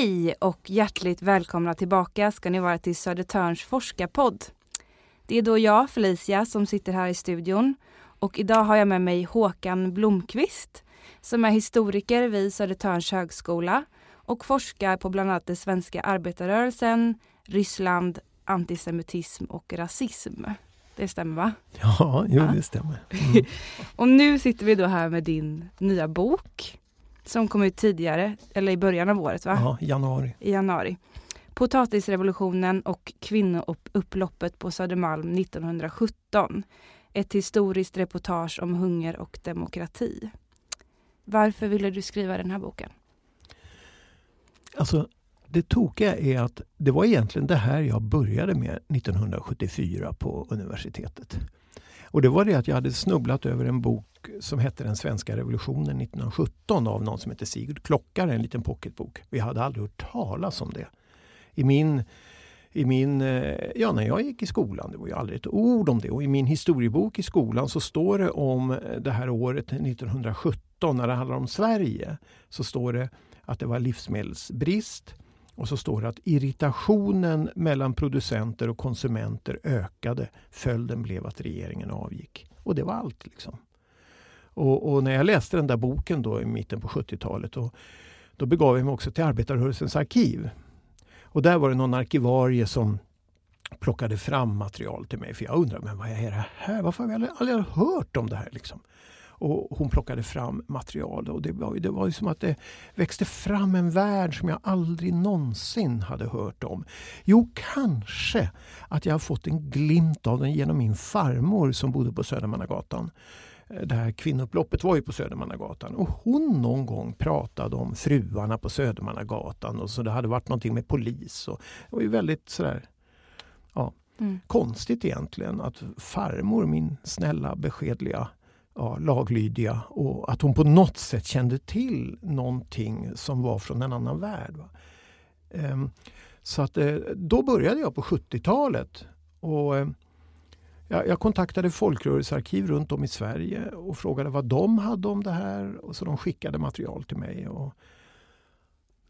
Hej och hjärtligt välkomna tillbaka ska ni vara till Södertörns forskarpodd. Det är då jag, Felicia, som sitter här i studion och idag har jag med mig Håkan Blomqvist som är historiker vid Södertörns högskola och forskar på bland annat den svenska arbetarrörelsen, Ryssland, antisemitism och rasism. Det stämmer va? Ja, jo, det stämmer. Mm. och nu sitter vi då här med din nya bok som kom ut tidigare, eller i början av året va? Ja, januari. I januari. Potatisrevolutionen och kvinnoupploppet på Södermalm 1917. Ett historiskt reportage om hunger och demokrati. Varför ville du skriva den här boken? Alltså, det tokiga är att det var egentligen det här jag började med 1974 på universitetet. Och det var det att jag hade snubblat över en bok som hette Den svenska revolutionen 1917 av någon som hette Sigurd Klockare, en liten pocketbok. Vi hade aldrig hört talas om det. I min, i min, eh, ja, när jag gick i skolan, det var ju aldrig ett ord om det. Och i min historiebok i skolan så står det om eh, det här året 1917, när det handlar om Sverige, så står det att det var livsmedelsbrist. Och så står det att irritationen mellan producenter och konsumenter ökade. Följden blev att regeringen avgick. Och det var allt. liksom. Och, och, när jag läste den där boken då i mitten på 70-talet då, då begav jag mig också till arbetarrörelsens arkiv. Och där var det någon arkivarie som plockade fram material till mig. För jag undrade, men vad är det här? Varför har vi aldrig, aldrig hört om det här? Liksom? Och hon plockade fram material och det var, det var ju som att det växte fram en värld som jag aldrig någonsin hade hört om. Jo, kanske att jag har fått en glimt av den genom min farmor som bodde på Södermannagatan det här kvinnoupploppet var ju på Södermannagatan och hon någon gång pratade om fruarna på Södermannagatan och så det hade varit någonting med polis. Och det var ju väldigt sådär ja, mm. konstigt egentligen att farmor, min snälla beskedliga ja, laglydiga och att hon på något sätt kände till någonting som var från en annan värld. Um, så att eh, då började jag på 70-talet. Och eh, jag, jag kontaktade folkrörelsearkiv runt om i Sverige och frågade vad de hade om det här. Och så de skickade material till mig. Och,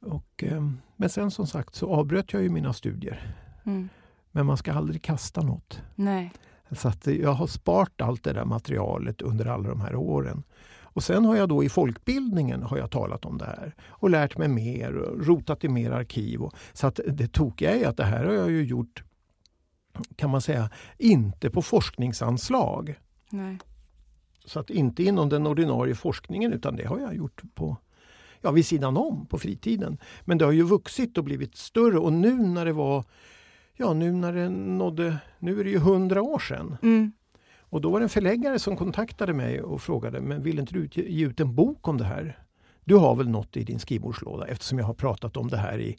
och, eh, men sen som sagt så avbröt jag ju mina studier. Mm. Men man ska aldrig kasta något. Nej. Så att jag har sparat allt det där materialet under alla de här åren. Och sen har jag då i folkbildningen har jag talat om det här och lärt mig mer och rotat i mer arkiv. Och, så att det tokiga är att det här har jag ju gjort kan man säga, inte på forskningsanslag. Nej. Så att inte inom den ordinarie forskningen utan det har jag gjort på ja, vid sidan om på fritiden. Men det har ju vuxit och blivit större och nu när det var Ja, nu när det nådde, nu är det ju hundra år sedan. Mm. Och då var det en förläggare som kontaktade mig och frågade, men vill inte du ge ut en bok om det här? Du har väl något i din skrivbordslåda eftersom jag har pratat om det här i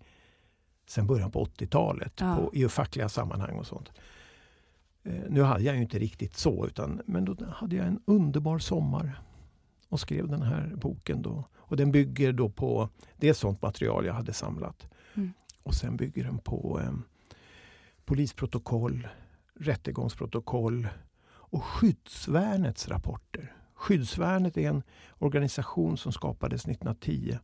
sen början på 80-talet ja. i fackliga sammanhang och sånt. Eh, nu hade jag ju inte riktigt så, utan, men då hade jag en underbar sommar och skrev den här boken. Då. Och den bygger då på, det är sånt material jag hade samlat. Mm. Och sen bygger den på eh, polisprotokoll, rättegångsprotokoll och skyddsvärnets rapporter. Skyddsvärnet är en organisation som skapades 1910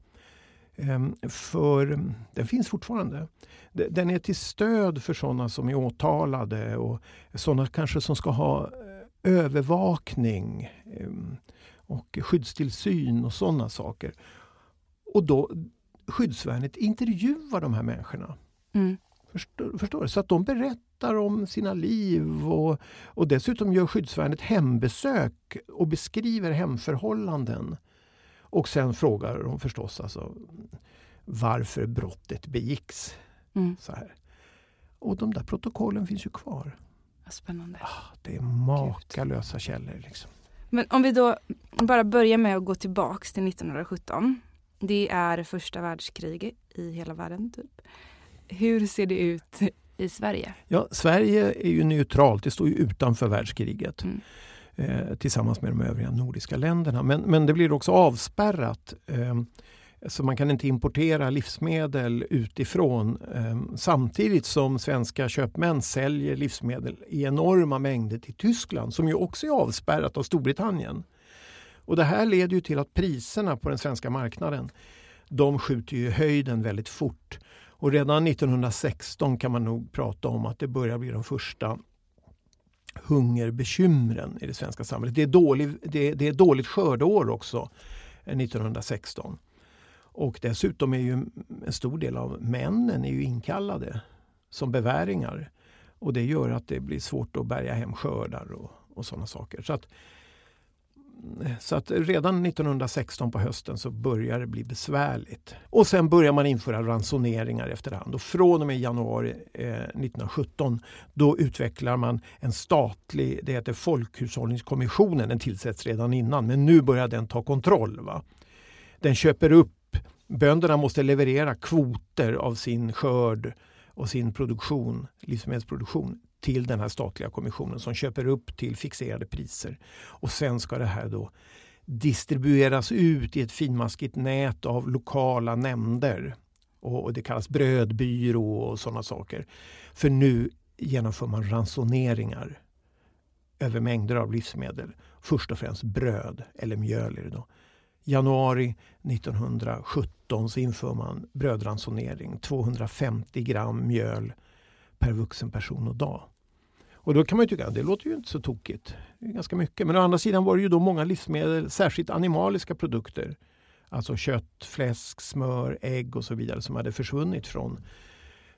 ehm, för den finns fortfarande. Den är till stöd för sådana som är åtalade och sådana kanske som ska ha eh, övervakning ehm, och skyddstillsyn och sådana saker. Och då skyddsvärnet intervjuar de här människorna. Mm. Förstår, förstår du? Så att de berättar om sina liv och, och dessutom gör skyddsvärnet hembesök och beskriver hemförhållanden. Och sen frågar de förstås alltså varför brottet begicks. Mm. Så här. Och de där protokollen finns ju kvar. Spännande. Ah, det är makalösa källor. Liksom. Men om vi då bara börjar med att gå tillbaks till 1917. Det är första världskriget i hela världen. Typ. Hur ser det ut i Sverige? Ja, Sverige är ju neutralt, det står ju utanför världskriget. Mm. Eh, tillsammans med de övriga nordiska länderna. Men, men det blir också avspärrat. Eh, så man kan inte importera livsmedel utifrån eh, samtidigt som svenska köpmän säljer livsmedel i enorma mängder till Tyskland som ju också är avspärrat av Storbritannien. Och det här leder ju till att priserna på den svenska marknaden de skjuter ju höjden väldigt fort. Och redan 1916 kan man nog prata om att det börjar bli de första hungerbekymren i det svenska samhället. Det är, dålig, det, det är dåligt skördeår också eh, 1916. Och dessutom är ju en stor del av männen är ju inkallade som beväringar. Och det gör att det blir svårt att bärga hem skördar och, och sådana saker. Så att, så att redan 1916 på hösten så börjar det bli besvärligt. Och sen börjar man införa ransoneringar efterhand. Och från och med januari eh, 1917 då utvecklar man en statlig, det heter Folkhushållningskommissionen, den tillsätts redan innan men nu börjar den ta kontroll. Va? Den köper upp, bönderna måste leverera kvoter av sin skörd och sin produktion, livsmedelsproduktion till den här statliga kommissionen som köper upp till fixerade priser. Och sen ska det här då distribueras ut i ett finmaskigt nät av lokala nämnder. Och det kallas brödbyrå och sådana saker. För nu genomför man ransoneringar över mängder av livsmedel. Först och främst bröd, eller mjöl är det då. Januari 1917 så inför man brödransonering, 250 gram mjöl per vuxen person och dag. Och då kan man ju tycka att det låter ju inte så tokigt. Det är ganska mycket. Men å andra sidan var det ju då många livsmedel, särskilt animaliska produkter. Alltså kött, fläsk, smör, ägg och så vidare som hade försvunnit från,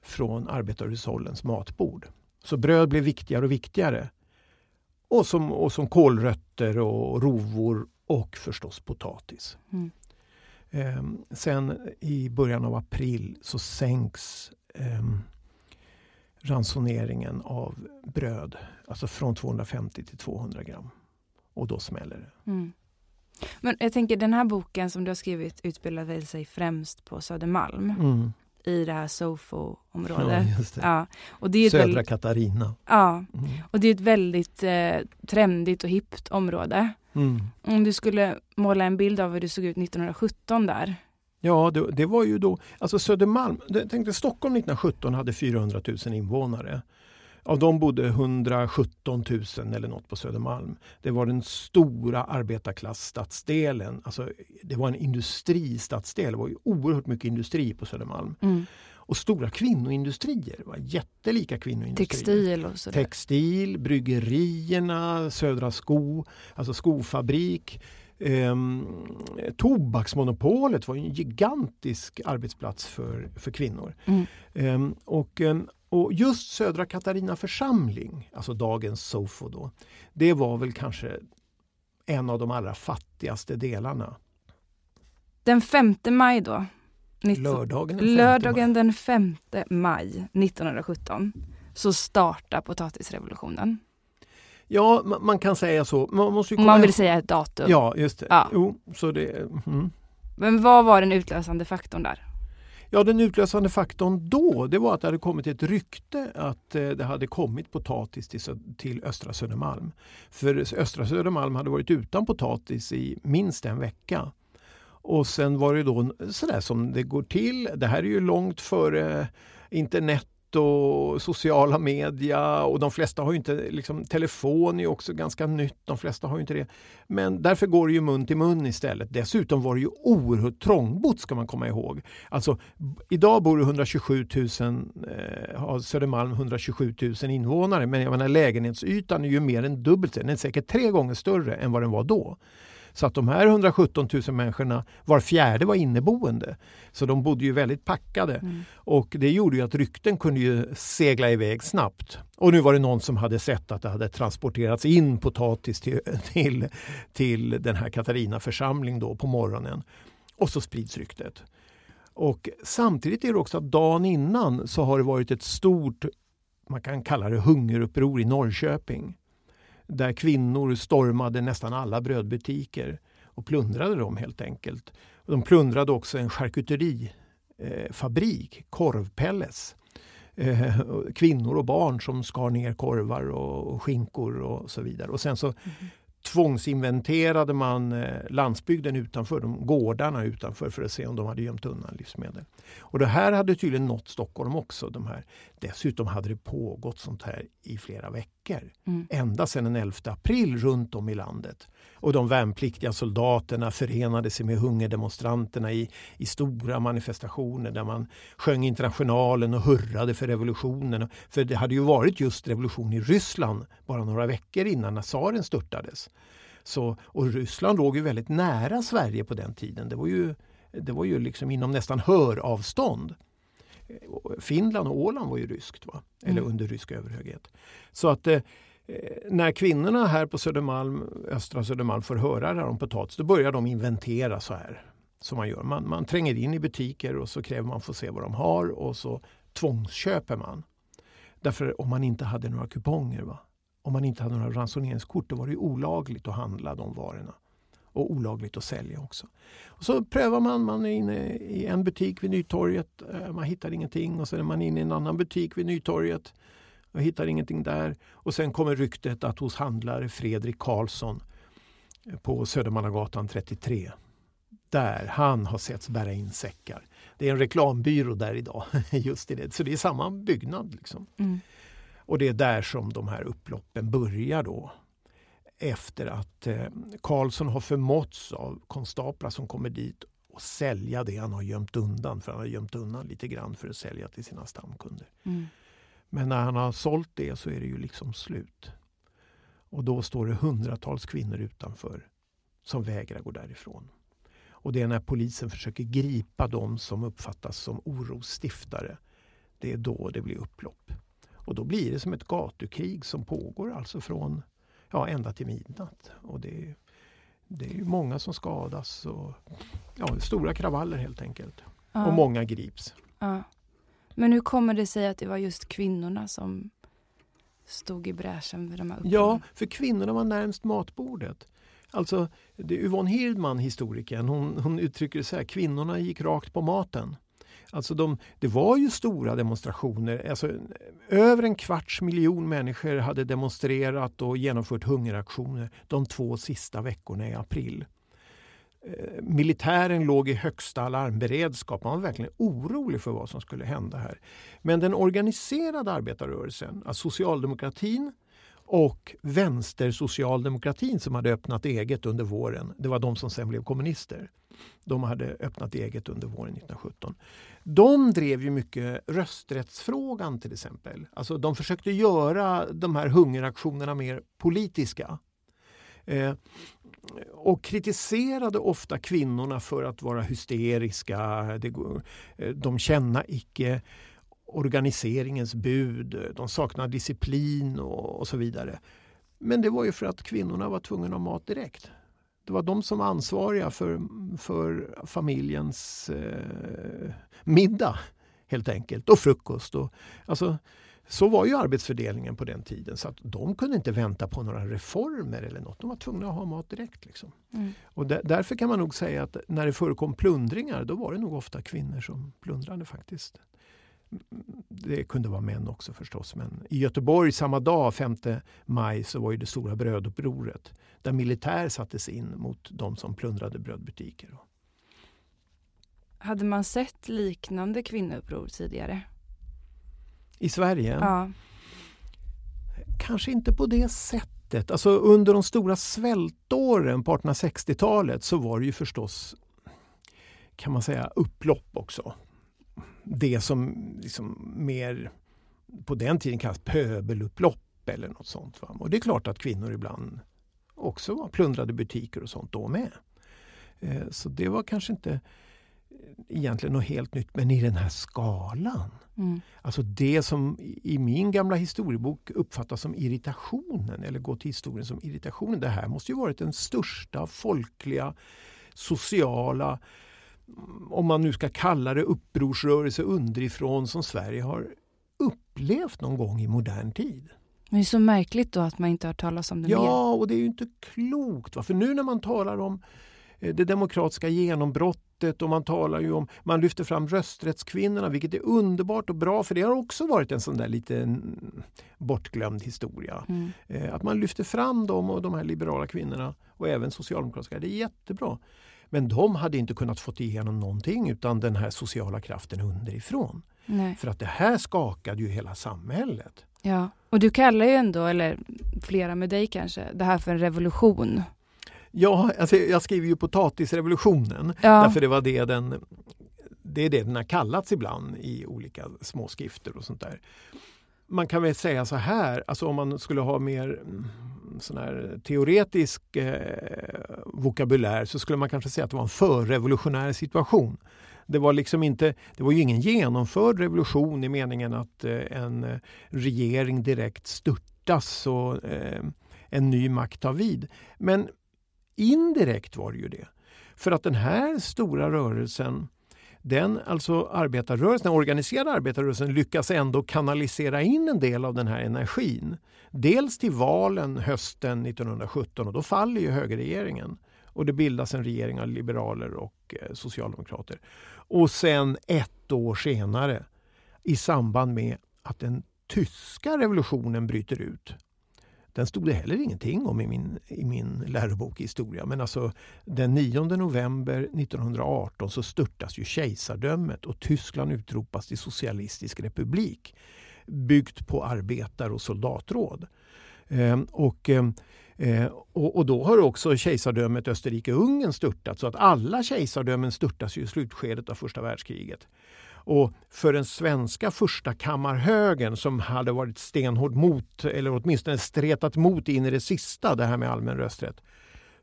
från arbetarhushållens matbord. Så bröd blev viktigare och viktigare. Och som, och som kålrötter och rovor och förstås potatis. Mm. Eh, sen i början av april så sänks eh, ransoneringen av bröd. Alltså från 250 till 200 gram. Och då smäller det. Mm. Men jag tänker den här boken som du har skrivit utspelar sig främst på Södermalm. Mm. I det här Sofo-området. Ja, ja. Och det är Södra väldigt, Katarina. Ja, mm. och det är ett väldigt eh, trendigt och hippt område. Mm. Om du skulle måla en bild av hur det såg ut 1917 där, Ja, det, det, var ju då, alltså Södermalm, tänkte Stockholm 1917 hade 400 000 invånare. Av dem bodde 117 000 eller något på Södermalm. Det var den stora arbetarklassstadsdelen. Alltså, det var en industristadsdel. Det var ju oerhört mycket industri på Södermalm. Mm. Och stora kvinnoindustrier. Var jättelika kvinnoindustrier. Textil och sådär. Textil, bryggerierna, Södra Sko, alltså skofabrik. Um, tobaksmonopolet var en gigantisk arbetsplats för, för kvinnor. Mm. Um, och, um, och just Södra Katarina församling, alltså dagens Sofo då, det var väl kanske en av de allra fattigaste delarna. Den 5 maj då? 19, lördagen den 5 lördagen den 5 maj 1917 så startar potatisrevolutionen. Ja, man kan säga så. Man, måste ju man vill säga ett datum. Ja, just det. Ja. Jo, så det mm. Men vad var den utlösande faktorn där? Ja, den utlösande faktorn då det var att det hade kommit ett rykte att eh, det hade kommit potatis till, till östra Södermalm. För östra Södermalm hade varit utan potatis i minst en vecka. Och sen var det då sådär som det går till. Det här är ju långt före internet och sociala media och de flesta har ju inte, liksom, telefon är också ganska nytt, de flesta har ju inte det. Men därför går det ju mun till mun istället. Dessutom var det ju oerhört trångbott ska man komma ihåg. Alltså, idag bor det 127 000, eh, har Södermalm 127 000 invånare men jag menar, lägenhetsytan är ju mer än dubbelt, den är säkert tre gånger större än vad den var då. Så att de här 117 000 människorna, var fjärde var inneboende. Så de bodde ju väldigt packade. Mm. Och det gjorde ju att rykten kunde ju segla iväg snabbt. Och nu var det någon som hade sett att det hade transporterats in potatis till, till, till den här Katarina församling då på morgonen. Och så sprids ryktet. Och samtidigt är det också att dagen innan så har det varit ett stort, man kan kalla det hungeruppror i Norrköping där kvinnor stormade nästan alla brödbutiker och plundrade dem helt enkelt. De plundrade också en charkuterifabrik, eh, korvpelles. Eh, kvinnor och barn som skar ner korvar och skinkor och så vidare. Och sen så mm tvångsinventerade man eh, landsbygden utanför, de gårdarna utanför för att se om de hade gömt undan livsmedel. Och det här hade tydligen nått Stockholm också. De här. Dessutom hade det pågått sånt här i flera veckor. Mm. Ända sedan den 11 april runt om i landet. Och de värnpliktiga soldaterna förenade sig med hungerdemonstranterna i, i stora manifestationer där man sjöng Internationalen och hurrade för revolutionen. För det hade ju varit just revolution i Ryssland bara några veckor innan när tsaren störtades. Så, och Ryssland låg ju väldigt nära Sverige på den tiden. Det var ju, det var ju liksom inom nästan höravstånd. Finland och Åland var ju ryskt, va? eller mm. under rysk överhöghet. Så att eh, när kvinnorna här på Södermalm, östra Södermalm får höra det här om potatis, då börjar de inventera så här. Som man gör. Man, man tränger in i butiker och så kräver man få se vad de har och så tvångsköper man. Därför om man inte hade några kuponger, va? Om man inte hade några ransoneringskort, då var det olagligt att handla de varorna. Och olagligt att sälja också. Och så prövar man, man är inne i en butik vid Nytorget, eh, man hittar ingenting och så är man inne i en annan butik vid Nytorget och hittar ingenting där. Och sen kommer ryktet att hos handlare Fredrik Karlsson eh, på Södermannagatan 33 där han har setts bära in säckar. Det är en reklambyrå där idag. just i det. Så det är samma byggnad. Liksom. Mm. Och det är där som de här upploppen börjar då. Efter att eh, Karlsson har förmåtts av konstaplar som kommer dit och sälja det han har gömt undan. För han har gömt undan lite grann för att sälja till sina stamkunder. Mm. Men när han har sålt det så är det ju liksom slut. Och då står det hundratals kvinnor utanför som vägrar gå därifrån. Och det är när polisen försöker gripa dem som uppfattas som orosstiftare. Det är då det blir upplopp. Och då blir det som ett gatukrig som pågår alltså från ja, ända till midnatt. Och det, det är många som skadas. Och, ja, stora kravaller helt enkelt. Ja. Och många grips. Ja. Men hur kommer det sig att det var just kvinnorna som stod i bräschen vid de här upproren? Ja, för kvinnorna var närmst matbordet. Alltså, det är Yvonne Hirdman, historikern, hon, hon uttrycker det så här, kvinnorna gick rakt på maten. Alltså de, det var ju stora demonstrationer. Alltså, över en kvarts miljon människor hade demonstrerat och genomfört hungeraktioner de två sista veckorna i april. Eh, militären låg i högsta alarmberedskap. Man var verkligen orolig för vad som skulle hända här. Men den organiserade arbetarrörelsen, alltså socialdemokratin och vänstersocialdemokratin som hade öppnat eget under våren, det var de som sen blev kommunister. De hade öppnat eget under våren 1917. De drev ju mycket rösträttsfrågan till exempel. Alltså de försökte göra de här hungeraktionerna mer politiska. Eh, och kritiserade ofta kvinnorna för att vara hysteriska. Eh, de känna icke organiseringens bud, de saknar disciplin och, och, så vidare. Men det var ju för att kvinnorna var tvungna att ha mat direkt. Det var de som var ansvariga för, för familjens eh, middag helt enkelt och frukost. Och, alltså, så var ju arbetsfördelningen på den tiden så att de kunde inte vänta på några reformer eller något. De var tvungna att ha mat direkt. Liksom. Mm. Och där, därför kan man nog säga att när det förekom plundringar då var det nog ofta kvinnor som plundrade faktiskt. Det kunde vara män också förstås. Men i Göteborg samma dag, 5 maj, så var det stora brödupproret. Där militär sattes in mot de som plundrade brödbutiker. Hade man sett liknande kvinnouppror tidigare? I Sverige? Ja. Kanske inte på det sättet. Alltså under de stora svältåren på 1860-talet så var det ju förstås kan man säga upplopp också. Det som liksom mer på den tiden kallas pöbelupplopp eller något sånt. Va? Och det är klart att kvinnor ibland också var plundrade butiker och sånt då med. Eh, så det var kanske inte egentligen något helt nytt, men i den här skalan. Mm. Alltså det som i min gamla historiebok uppfattas som irritationen eller går till historien som irritationen. Det här måste ju varit den största folkliga, sociala, om man nu ska kalla det upprorsrörelse underifrån som Sverige har upplevt någon gång i modern tid. Men det är så märkligt då att man inte har talat om det ja, mer. Ja, och det är ju inte klokt. Va? För nu när man talar om Eh, det demokratiska genombrottet och man talar ju om, man lyfter fram rösträttskvinnorna vilket är underbart och bra för det har också varit en sån där lite bortglömd historia. Mm. Eh, att man lyfter fram dem och de här liberala kvinnorna och även socialdemokratiska, det är jättebra. Men de hade inte kunnat få igenom någonting utan den här sociala kraften underifrån. Nej. För att det här skakade ju hela samhället. Ja, och du kallar ju ändå, eller flera med dig kanske, det här för en revolution. Ja, alltså jag skriver ju potatisrevolutionen. Ja. Därför det var det den det är det den har kallats ibland i olika småskrifter och sånt där. Man kan väl säga så här, alltså om man skulle ha mer sån här teoretisk eh, vokabulär så skulle man kanske säga att det var en förrevolutionär situation. Det var liksom inte, det var ju ingen genomförd revolution i meningen att eh, en eh, regering direkt störtas och eh, en ny makt tar vid. Men indirekt var det ju det. För att den här stora rörelsen den alltså arbetarrörelsen, den organiserade arbetarrörelsen lyckas ändå kanalisera in en del av den här energin. Dels till valen hösten 1917 och då faller ju högerregeringen och det bildas en regering av liberaler och eh, socialdemokrater. Och sen ett år senare i samband med att den tyska revolutionen bryter ut den stod det heller ingenting om i min, i min lärobok i historia. Men alltså den 9 november 1918 så störtas ju kejsardömet och Tyskland utropas till socialistisk republik byggt på arbetar och soldatråd. Eh, och, ehm, eh, och, och, då har också kejsardömet Österrike-Ungern störtat så att alla kejsardömen störtas i slutskedet av första världskriget. Och för den svenska första kammarhögen som hade varit stenhård mot, eller åtminstone stretat mot in i det sista, det här med allmän rösträtt.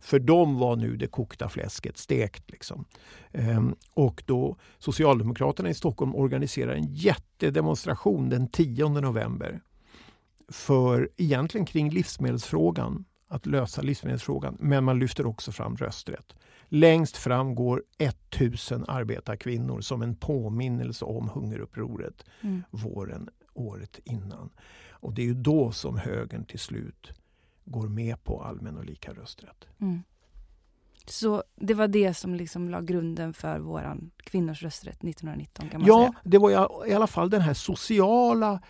För dem var nu det kokta fläsket stekt. Liksom. Ehm, och då Socialdemokraterna i Stockholm organiserar en jättedemonstration den 10 november. För egentligen kring livsmedelsfrågan, att lösa livsmedelsfrågan. Men man lyfter också fram rösträtt. Längst fram går 1000 arbetarkvinnor som en påminnelse om hungerupproret mm. våren året innan. Och det är ju då som högern till slut går med på allmän och lika rösträtt. Mm. Så det var det som liksom la grunden för våran kvinnors rösträtt 1919? kan man ja, säga. det var i alla fall den här sociala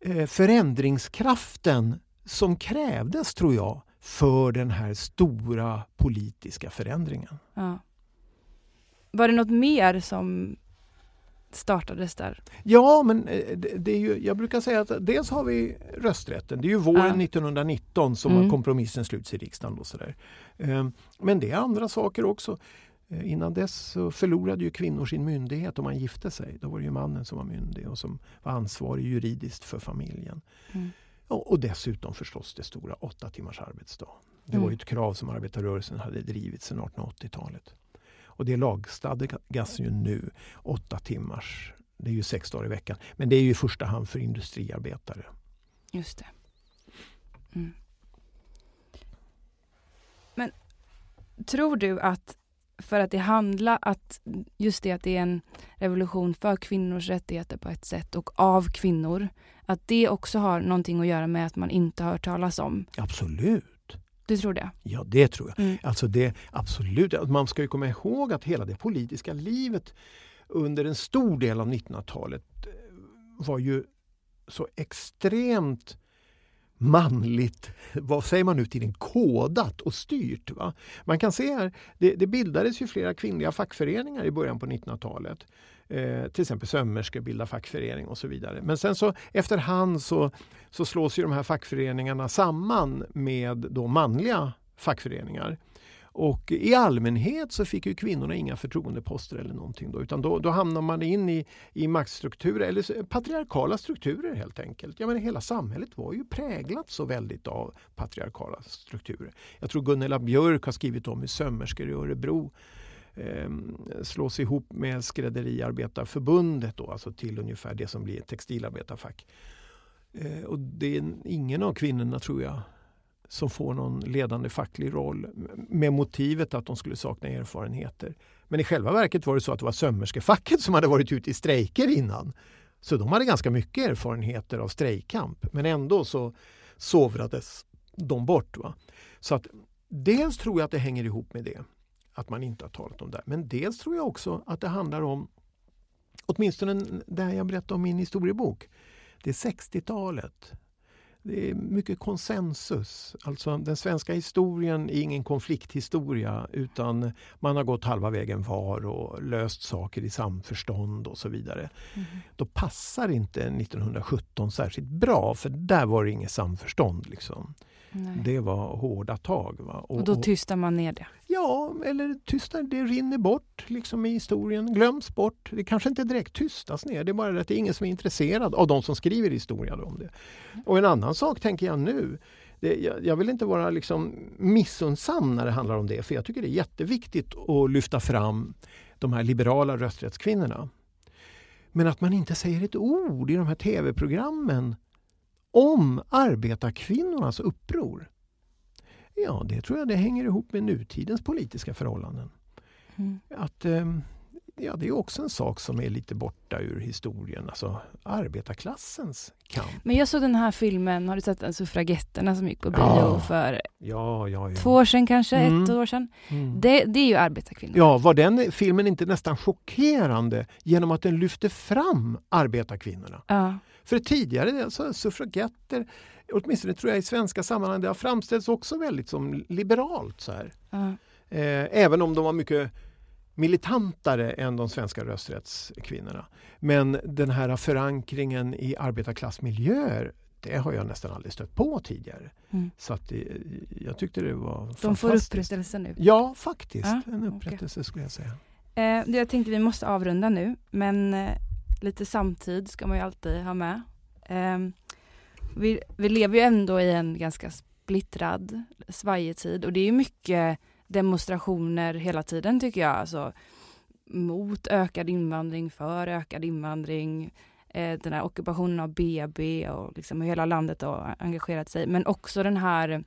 eh, förändringskraften som krävdes, tror jag, för den här stora politiska förändringen. Ja. Var det något mer som startades där? Ja, men eh, det är ju, jag brukar säga att dels har vi rösträtten. Det är ju våren ja. 1919 som mm. kompromissen sluts i riksdagen. Och sådär. Ehm, men det är andra saker också. Eh, innan dess så förlorade ju kvinnor sin myndighet om man gifte sig. Då var det ju mannen som var myndig och som var ansvarig juridiskt för familjen. Mm. Och dessutom förstås det stora åtta timmars arbetsdag. Det var mm. ett krav som arbetarrörelsen hade drivit sedan 1880-talet. Och det lagstadgas ju nu åtta timmars, det är ju sex dagar i veckan. Men det är ju i första hand för industriarbetare. Just det. Mm. Men tror du att för att det handlar att just det att det är en revolution för kvinnors rättigheter på ett sätt och av kvinnor. Att det också har någonting att göra med att man inte har hört talas om. Absolut. Du tror det? Ja, det tror jag. Mm. Alltså det, absolut. Man ska ju komma ihåg att hela det politiska livet under en stor del av 1900-talet var ju så extremt manligt, vad säger man nu tiden, kodat och styrt. Va? Man kan se här, det, det bildades ju flera kvinnliga fackföreningar i början på 1900-talet. Eh, till exempel sömmerskor bildar fackförening och så vidare. Men sen så efterhand så, så slås ju de här fackföreningarna samman med då manliga fackföreningar. Och i allmänhet så fick ju kvinnorna inga förtroendeposter eller någonting då, utan då, då hamnar man in i, i maktstrukturer, eller patriarkala strukturer helt enkelt. Jag menar, hela samhället var ju präglat så väldigt av patriarkala strukturer. Jag tror Gunilla Björk har skrivit om hur sömmerskor i Örebro eh, slås ihop med Skrädderiarbetarförbundet då, alltså till ungefär det som blir ett textilarbetarfack. Eh, och det är ingen av kvinnorna tror jag som får någon ledande facklig roll med motivet att de skulle sakna erfarenheter. Men i själva verket var det så att det var sömmerskefacket som hade varit ute i strejker innan. Så de hade ganska mycket erfarenheter av strejkkamp men ändå så sovrades de bort. Va? Så att dels tror jag att det hänger ihop med det. att man inte har talat om det. Men dels tror jag också att det handlar om, åtminstone det här jag berättade om min historiebok, det är 60-talet. Det är mycket konsensus. Alltså den svenska historien är ingen konflikthistoria utan man har gått halva vägen var och löst saker i samförstånd och så vidare. Mm. Då passar inte 1917 särskilt bra för där var det inget samförstånd. Liksom. Nej. Det var hårda tag. Va? Och, och då tystar man ner det? Ja, eller tystar, det rinner bort liksom i historien, glöms bort. Det kanske inte direkt tystas ner, det är bara att det är ingen som är intresserad av de som skriver historia om det. Och en annan sak tänker jag nu, det, jag, jag, vill inte vara liksom missunnsam när det handlar om det, för jag tycker det är jätteviktigt att lyfta fram de här liberala rösträttskvinnorna. Men att man inte säger ett ord i de här tv-programmen om arbetarkvinnornas uppror. Ja, det tror jag det hänger ihop med nutidens politiska förhållanden. Mm. Att, ehm, ja, det är också en sak som är lite borta ur historien, alltså arbetarklassens kamp. Men jag såg den här filmen, har du sett den, Suffragetterna som gick på bio ja. för ja, ja, två år sedan kanske, mm. ett år sedan. Mm. Det, det, är ju arbetarkvinnor. Ja, var den filmen inte nästan chockerande genom att den lyfte fram arbetarkvinnorna? För tidigare, alltså, suffragetter, åtminstone tror jag i svenska sammanhang, det har framställts också väldigt som liberalt. Så här. Eh, även om de var mycket militantare än de svenska rösträttskvinnorna. Men den här förankringen i arbetarklassmiljöer det har jag nästan aldrig stött på tidigare. Mm. Så att det, jag tyckte det var De får upprättelse nu? Ja, faktiskt. Ja, en upprättelse okay. skulle jag säga. Eh, jag tänkte vi måste avrunda nu, men eh, lite samtid ska man ju alltid ha med. Eh, vi, vi lever ju ändå i en ganska splittrad, svajig tid och det är mycket demonstrationer hela tiden tycker jag. Alltså, mot ökad invandring, för ökad invandring, eh, den här ockupationen av BB och liksom hur hela landet har engagerat sig. Men också den här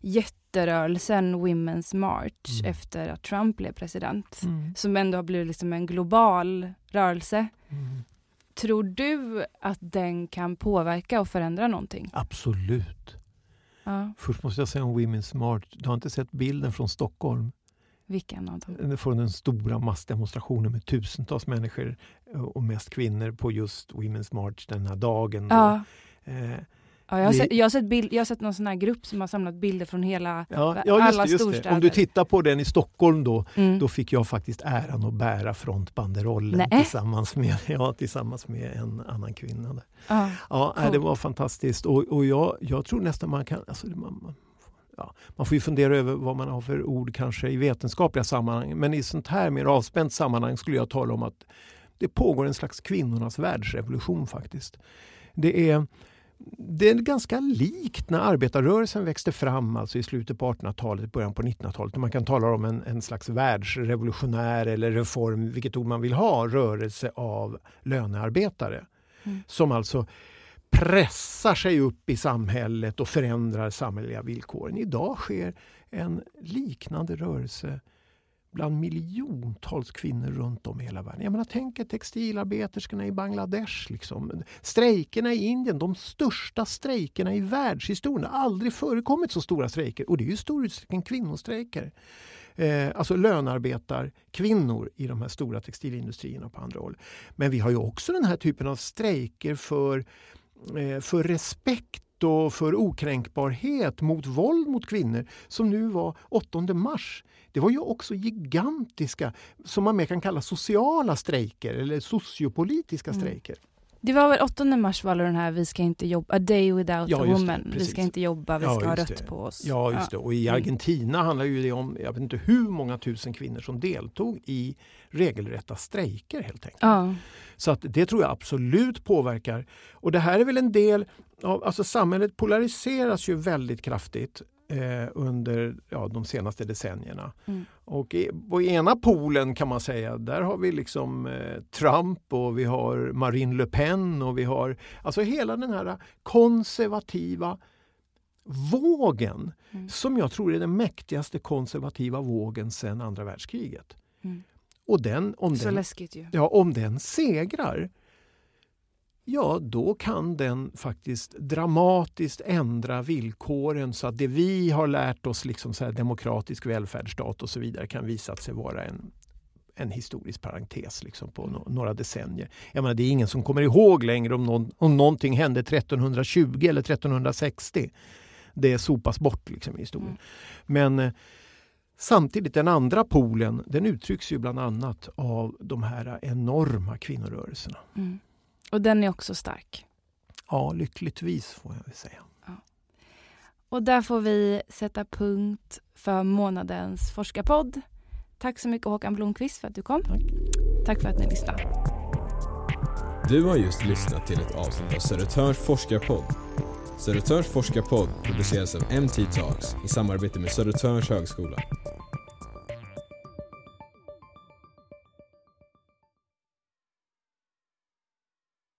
jätterörelsen Women's March mm. efter att Trump blev president. Mm. Som ändå har blivit liksom en global rörelse. Mm. Tror du att den kan påverka och förändra någonting? Absolut. Ja. Först måste jag säga om Women's March. Du har inte sett bilden från Stockholm? Vilken av dem? Från den stora massdemonstrationen med tusentals människor och mest kvinnor på just Women's March den här dagen. Ja. Eh, Ja, jag, har sett, jag, har sett bild, jag har sett någon sån här grupp som har samlat bilder från hela, ja, ja, alla det, storstäder. Om du tittar på den i Stockholm då, mm. då fick jag faktiskt äran att bära frontbanderollen tillsammans med, ja, tillsammans med en annan kvinna. Där. Ah, ja, cool. Det var fantastiskt och, och jag, jag tror nästan man kan... Alltså, man, ja, man får ju fundera över vad man har för ord kanske i vetenskapliga sammanhang. Men i sånt här mer avspänt sammanhang skulle jag tala om att det pågår en slags kvinnornas världsrevolution faktiskt. Det är det är ganska likt när arbetarrörelsen växte fram alltså i slutet på 1800-talet, början på 1900-talet. Man kan tala om en, en slags världsrevolutionär eller reform, vilket ord man vill ha, rörelse av lönearbetare. Mm. Som alltså pressar sig upp i samhället och förändrar samhälleliga villkoren. Idag sker en liknande rörelse bland miljontals kvinnor runt om i hela världen. Jag menar, tänk er textilarbeterskorna i Bangladesh. Liksom. Strejkerna i Indien, de största strejkerna i världshistorien. Det har aldrig förekommit så stora strejker och det är i stor utsträckning kvinnostrejker. Eh, alltså lönarbetarkvinnor i de här stora textilindustrierna på andra håll. Men vi har ju också den här typen av strejker för, eh, för respekt och för okränkbarhet mot våld mot kvinnor som nu var 8 mars det var ju också gigantiska, som man mer kan kalla sociala strejker eller sociopolitiska mm. Det var väl 8 mars var den här Vi ska inte jobba, A day without ja, a woman. Det, vi ska inte jobba, vi ska ja, ha rött det. på oss. Ja, just ja. det. Och i mm. Argentina handlar ju det om, jag vet inte hur många tusen kvinnor som deltog i regelrätta strejker helt enkelt. Ja. Så att det tror jag absolut påverkar. Och det här är väl en del av, alltså samhället polariseras ju väldigt kraftigt eh, under ja, de senaste decennierna. Mm. Och i, på ena polen kan man säga, där har vi liksom eh, Trump och vi har Marine Le Pen och vi har alltså hela den här konservativa vågen mm. som jag tror är den mäktigaste konservativa vågen sedan andra världskriget. Mm. Och den, om, Så den, läskigt ju. Ja, om den segrar ja då kan den faktiskt dramatiskt ändra villkoren så att det vi har lärt oss, liksom så demokratisk välfärdsstat och så vidare, kan visa sig vara en, en historisk parentes liksom på no några decennier. Jag menar, det är ingen som kommer ihåg längre om, någon, om någonting hände 1320 eller 1360. Det sopas bort liksom i historien. Mm. Men eh, Samtidigt den andra polen den uttrycks ju bland annat av de här enorma kvinnorörelserna. Mm. Och den är också stark? Ja, lyckligtvis får jag väl säga. Ja. Och där får vi sätta punkt för månadens forskarpodd. Tack så mycket Håkan Blomqvist för att du kom. Tack. Tack för att ni lyssnade. Du har just lyssnat till ett avsnitt av Södertörns forskarpodd. Södertörns forskarpodd produceras av MT Talks i samarbete med Södertörns högskola.